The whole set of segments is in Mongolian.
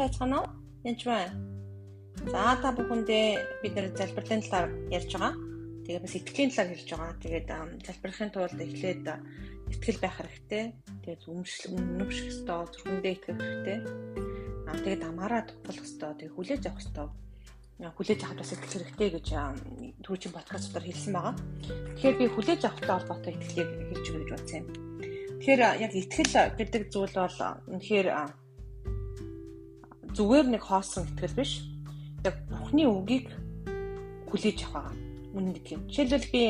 байцгаана уу? Энд байна. За та бүхэндээ бид нэр залбирлын талаар ярьж байгаа. Тэгээд бас итгэлийн талаар ярьж байгаа. Тэгээд залбирлахын тулд эхлээд итгэл байх хэрэгтэй. Тэгээд өмшл өмнөмших ёстой, зүрхэндээ итгэх хэрэгтэй. Аа тэгээд амаараа тулах ёстой. Тэгээд хүлээж авах ёстой. Хүлээж авах бас итгэх хэрэгтэй гэж түрүүчийн подкастаар хэлсэн байгаа. Тэгэхээр би хүлээж авахтай холбоотой итгэлийг хэлж өгье гэж бодсон юм. Тэгэхээр яг итгэл гэдэг зүйл бол үнэхээр зүгээр нэг хоосон итгэл биш. Яг Бурхны үгийг хүлээж авах мөн нэг юм. Жишээлбэл би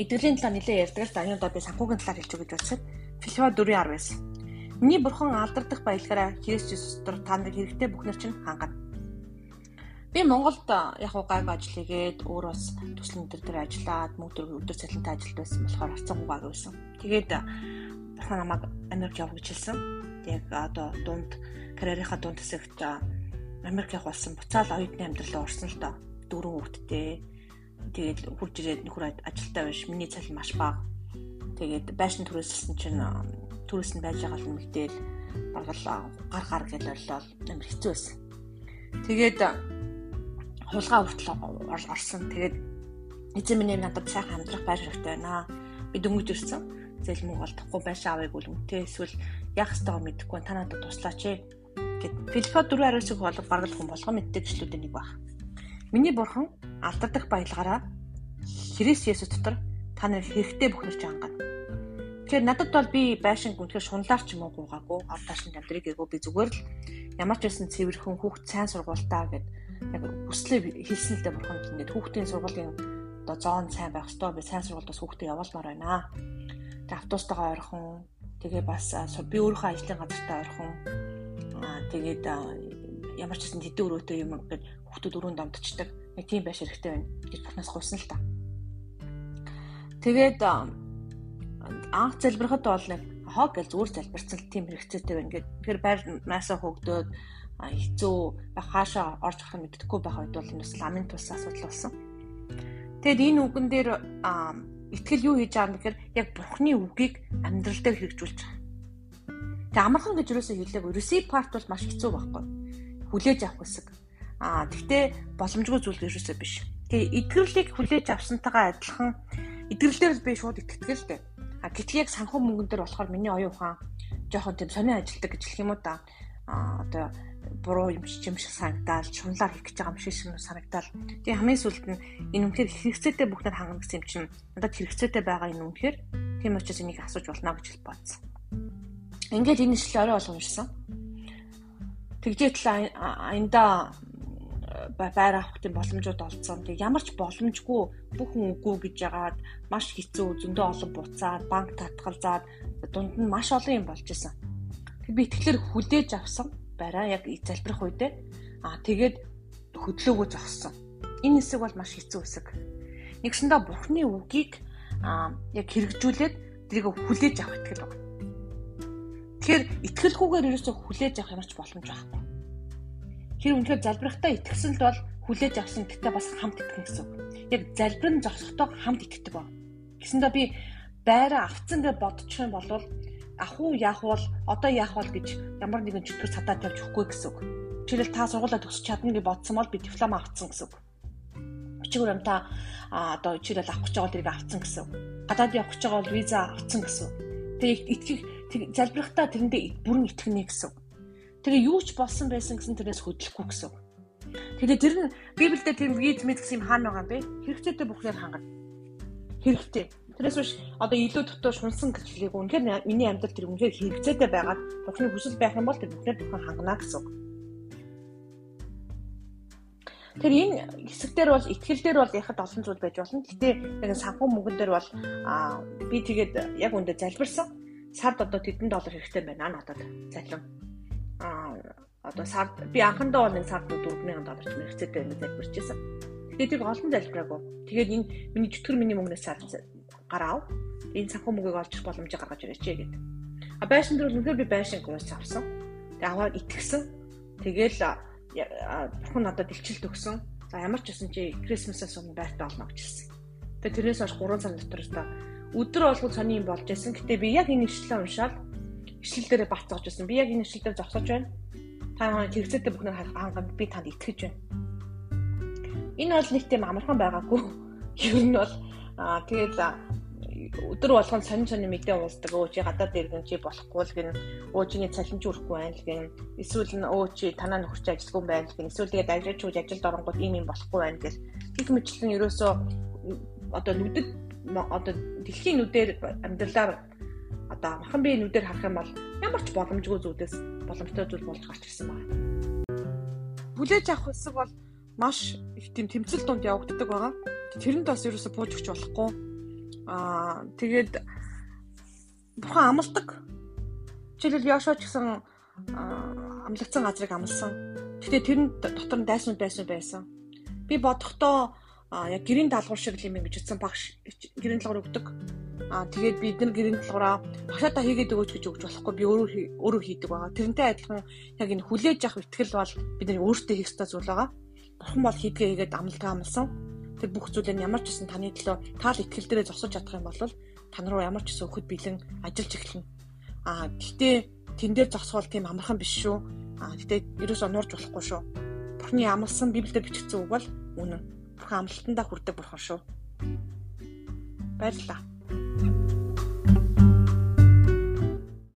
итгэлийн талаар нэлээд ярьдаг л да. Энэ удаа би санхүүгийн талаар хэлж өгч бодсод Филиппо 4:19. Миний бурхан алдардах баялгаараа Христ Иесус дотор та нарыг хэрэгтэй бүхнэр чинь хангана. Би Монголд яг уу гайг ажил хийгээд өөр бас төслийн өдөр дээр ажиллаад мөнгө төр өдөр цалинтай ажилд байсан болохоор харцсан гуйг байсан. Тэгээд бурхан намайг Америк хэлсэн. Яг одоо дунд карьерийнхаа дунд хэсэгт Америк явах болсон. Буцаал оюутны амьдралаа орсон л доо. Дөрөв хүүхэдтэй. Тэгээд хурж ирээд нөхөр ажилтаа биш. Миний цалин маш бага. Тэгээд байшин түрээсэлсэн чинь түрээс нь байж байгаа л мэдээл баргалаа гар гар гэж орлоо. Амар хэцүү байсан. Тэгээд хулгай хүртэл орсон. Тэгээд эзэн минь надад сайхан амьдрах байр хэрэгтэй байна. Би дөнгөж ирсэн. Зээл мөнгө олдохгүй байшаа авыг үлэмтэй эсвэл яах ёстойгоо мэдэхгүй та надад туслаач ээ гэд Филиппо дөрөв хариуцлага болго баргал хүн болгоо мэддэг гişлүүдийн нэг баг. Миний бурхан алдагдах баялгаараа Христ Есүс дотор та нар хэрэгтэй бүхнэр чангана. Тэгэхээр надад бол би байшин гүнхээр шунлаар ч юм уу гуугаагүй ордоошин амьдрыг ээгөө би зүгээр л ямар ч байсан цэвэрхэн хүүхд сайн сургуультаа гэд яг хүслээ хэлсэн л дээ бурханд ингээд хүүхдийн сургуулийн одоо зоон сайн байх ёстой би сайн сургуультаас хүүхдээ явуулмаар байна. Автобустайгаа ойрхон тэгээ бас би өөрийнхөө ажлын газартаа ойрхон тэгээд ямар ч гэсэн тэдэн өрөөтэй юм ингээд хүүхдүүд өрөөнд домдчихдаг. Нэг тийм байш хэрэгтэй байна гэж бурхнаас гуйсан л та. Тэгээд анх залбирахад бол нэг хоо гэж зүгээр залбирсан тийм хэрэгцээтэй байна гэд. Тэгэхээр байр наасаа хөгдөөд хэцүү хаашаа орж ахыг мэддэггүй байх үед бол энэ бас ламын тус асуудал болсон. Тэгэд энэ үгэн дээр итгэл юу хийж байгаа юм гэхээр яг бурхны үгийг амьдрал дээр хэрэгжүүлж байгаа. Тэг амархан гэж юусоо хэлээг receive part бол маш хэцүү байхгүй. Хүлээж авах хэсэг. Аа тэгтээ боломжгүй зүйл юусоо биш. Тэгээ итгэрлийг хүлээж авсантайгаа адилхан итгэрлээр би шууд итгэдэг л дээ. А гэтэл яг санхүү мөнгөн дээр болохоор миний оюун ухаан жоохон тийм сонио ажилтдаг гэж хэлэх юм уу та. А одоо буруу юм шиг шиг санагдаад шунлаар хийх гэж байгаа юм шиг санагдаад тийм хамгийн сүүлд нь энэ үнэхээр хэрэгцээтэй бүхнээр хангана гэсэн юм чинь надад хэрэгцээтэй байгаа энэ үнэхээр тийм учраас энийг асууж болно гэж бодсон. Ингээд энэ ишлэл орой болгон уншсан. Тэгжээтэл аянда байр авах тийм боломжууд олцсон. Тэг ямар ч боломжгүй бүхэн үгүй гэж яагаад маш хэцүү зөндөө олон буцаад банк татгалзаад дунд нь маш олон юм болж исэн. Би тэгэхээр хүлээж авсан бараа яг залбирах үедээ аа тэгээд хөдлөөгөө зогссон. Энэ хэсэг бол маш хэцүү хэсэг. Нэгсэндээ Бурхны үгийг аа яг хэрэгжүүлээд тэрийг хүлээж авах итгэл байна. Тэгэхээр итгэлгүйгээр ерөөсөө хүлээж авах ямар ч боломж байхгүй. Тэр үнэхээр залбирахтаа итгэсэнд бол хүлээж авсан гэдэгтээ бас хамт итгэх гэсэн. Яг залбирэн зогсохдоо хамт итгэдэг ба. Гэсэндээ би байраа авцсан гэж бодчих юм бол ах уу яах бол одоо яах бол гэж ямар нэгэн чөтгөр цадаа тавьж өгөхгүй гэсэн үг. Жишээлбэл та сургуулаа төгсч чадна гэж бодсон бол би диплом авцсан гэсэн үг. Өчигөр юм та одоо жишээлбэл авах гэж байгаа тэрийг авцсан гэсэн үг. Гадаад явах гэж байгаа бол виза авцсан гэсэн үг. Тэгээ итгэх залбирахтаа тэрэндээ бүрэн итгэнэ гэсэн үг. Тэгээ юу ч болсон байсан гэсэн тэрнээс хөдлөхгүй гэсэн үг. Тэгээ тэр нь Библиэд тэр виз мэд гэсэн юм хаана байгаа юм бэ? Хэрэгцээтэй бүхнээр хангана. Хэрэгтэй Тэрээс биш одоо илүү дотоо шунсан хэлээг үнэхээр миний амьдрал тэр үнэхээр хэрэгцээтэй байгаад бурхны хүсэл байх юм бол тэр бүхнээр бүхэн хангана гэсэн үг. Тэр энэ хэсэгдэр бол ихтгэлдэр бол яхад олон зүйл байж болно. Гэтэ яг санхүү мөнгөн дээр бол би тэгээд яг үндэ залбирсан. Сард одоо тэдэн доллар хэрэгтэй байна надад залин. Аа одоо сард би анхандаа бол нэг сард 4000 доллар ч хэрэгцээтэй байна залбирчээсэн. Тэгээд тэр олон залбираагүй. Тэгээд энэ миний чөтгөр миний мөнгнөөс сард гарав. Энэ санхүү мөнгөийг олж боломжийг гаргаж ирээч гэдэг. А байшин дээр үнэхээр би байшин гуйс авсан. Тэгээ аваад итгэсэн. Тэгээл бурхан надад илчилт өгсөн. За ямар ч байсан чи Крисмасаас өмнө байртаа олно гэж хэлсэн. Тэгээ тэрнээс хойш 3 сар дотор та өдөр болгон сони юм болж байсан. Гэтэ би яг энэ ишлэлээ уншаад ишлэл дээрээ бат зогж байсан. Би яг энэ ишлэл дээр зогсож байна. Та хэрэгцээтэй харах хангамж би танд итгэж байна. Энэ бол нэг тийм амархан байгаагүй. Ер нь бол аа тэгээд өдөр болгон сонин сонин мэдээ уусдаг өө чи гадаад иргэн чи болохгүй л гин. Өө чиний цалин ч өрөхгүй байна л гин. Эсвэл нь өө чи танаа нөхөрч ажилгүй байна л гин. Эсвэл тэгээд ажиллаж хүж ажилд оронгууд ийм юм болохгүй байна гэл. Гих мэтлэн ерөөсөө одоо нүдэд одоо дэлхийн нүдээр амьдралаар одоо махан биеийн нүдээр харах юм бол ямар ч боломжгүй зүйлээс боломжтой зүйл болж гарч ирсэн байна. Хүлээж авах хэсэг бол маш их тийм тэмцэл донд явагддаг байгаа. Тэрэнд бас ерөөсө бууж өгч болохгүй Аа тэгээд бурхан амлдаг. Жишээлбэл Йошуа ч гэсэн амлагдсан газрыг амлсан. Гэтэ тэр нь дотор нь дайснууд байсан байсан. Би бодохдоо яг гэрийн даалгавар шиг юм гэж утсан багш гэрийн даалгавар өгдөг. Аа тэгээд бид нар гэрийн даалгавраа багшаатаа хийгээд өгөөч гэж өгч болохгүй би өөрөө өөрөө хийдэг байгаа. Тэрнтэй адилхан яг энэ хүлээж авах ихтгэл бол бидний өөртөө хийх ёстой зүйл байгаа. Бурхан бол хийдгээ хийгээд амлалтаа амлсан тэр бүх зүйлээ ямар ч гэсэн таны төлөө таал итгэл дээрээ зогсож чадах юм бол тань руу ямар ч гэсэн өгөхөд бэлэн ажиллаж эхэлнэ. Аа гэхдээ тэн дээр зогсвол тийм амархан биш шүү. Аа гэхдээ ерөөсөө нуурж болохгүй шүү. Бурхны амлсан Библиэд бичигдсэн үг бол үнэн. Бурхан амлалтандаа хүрдэг бурхан шүү. Баярлалаа.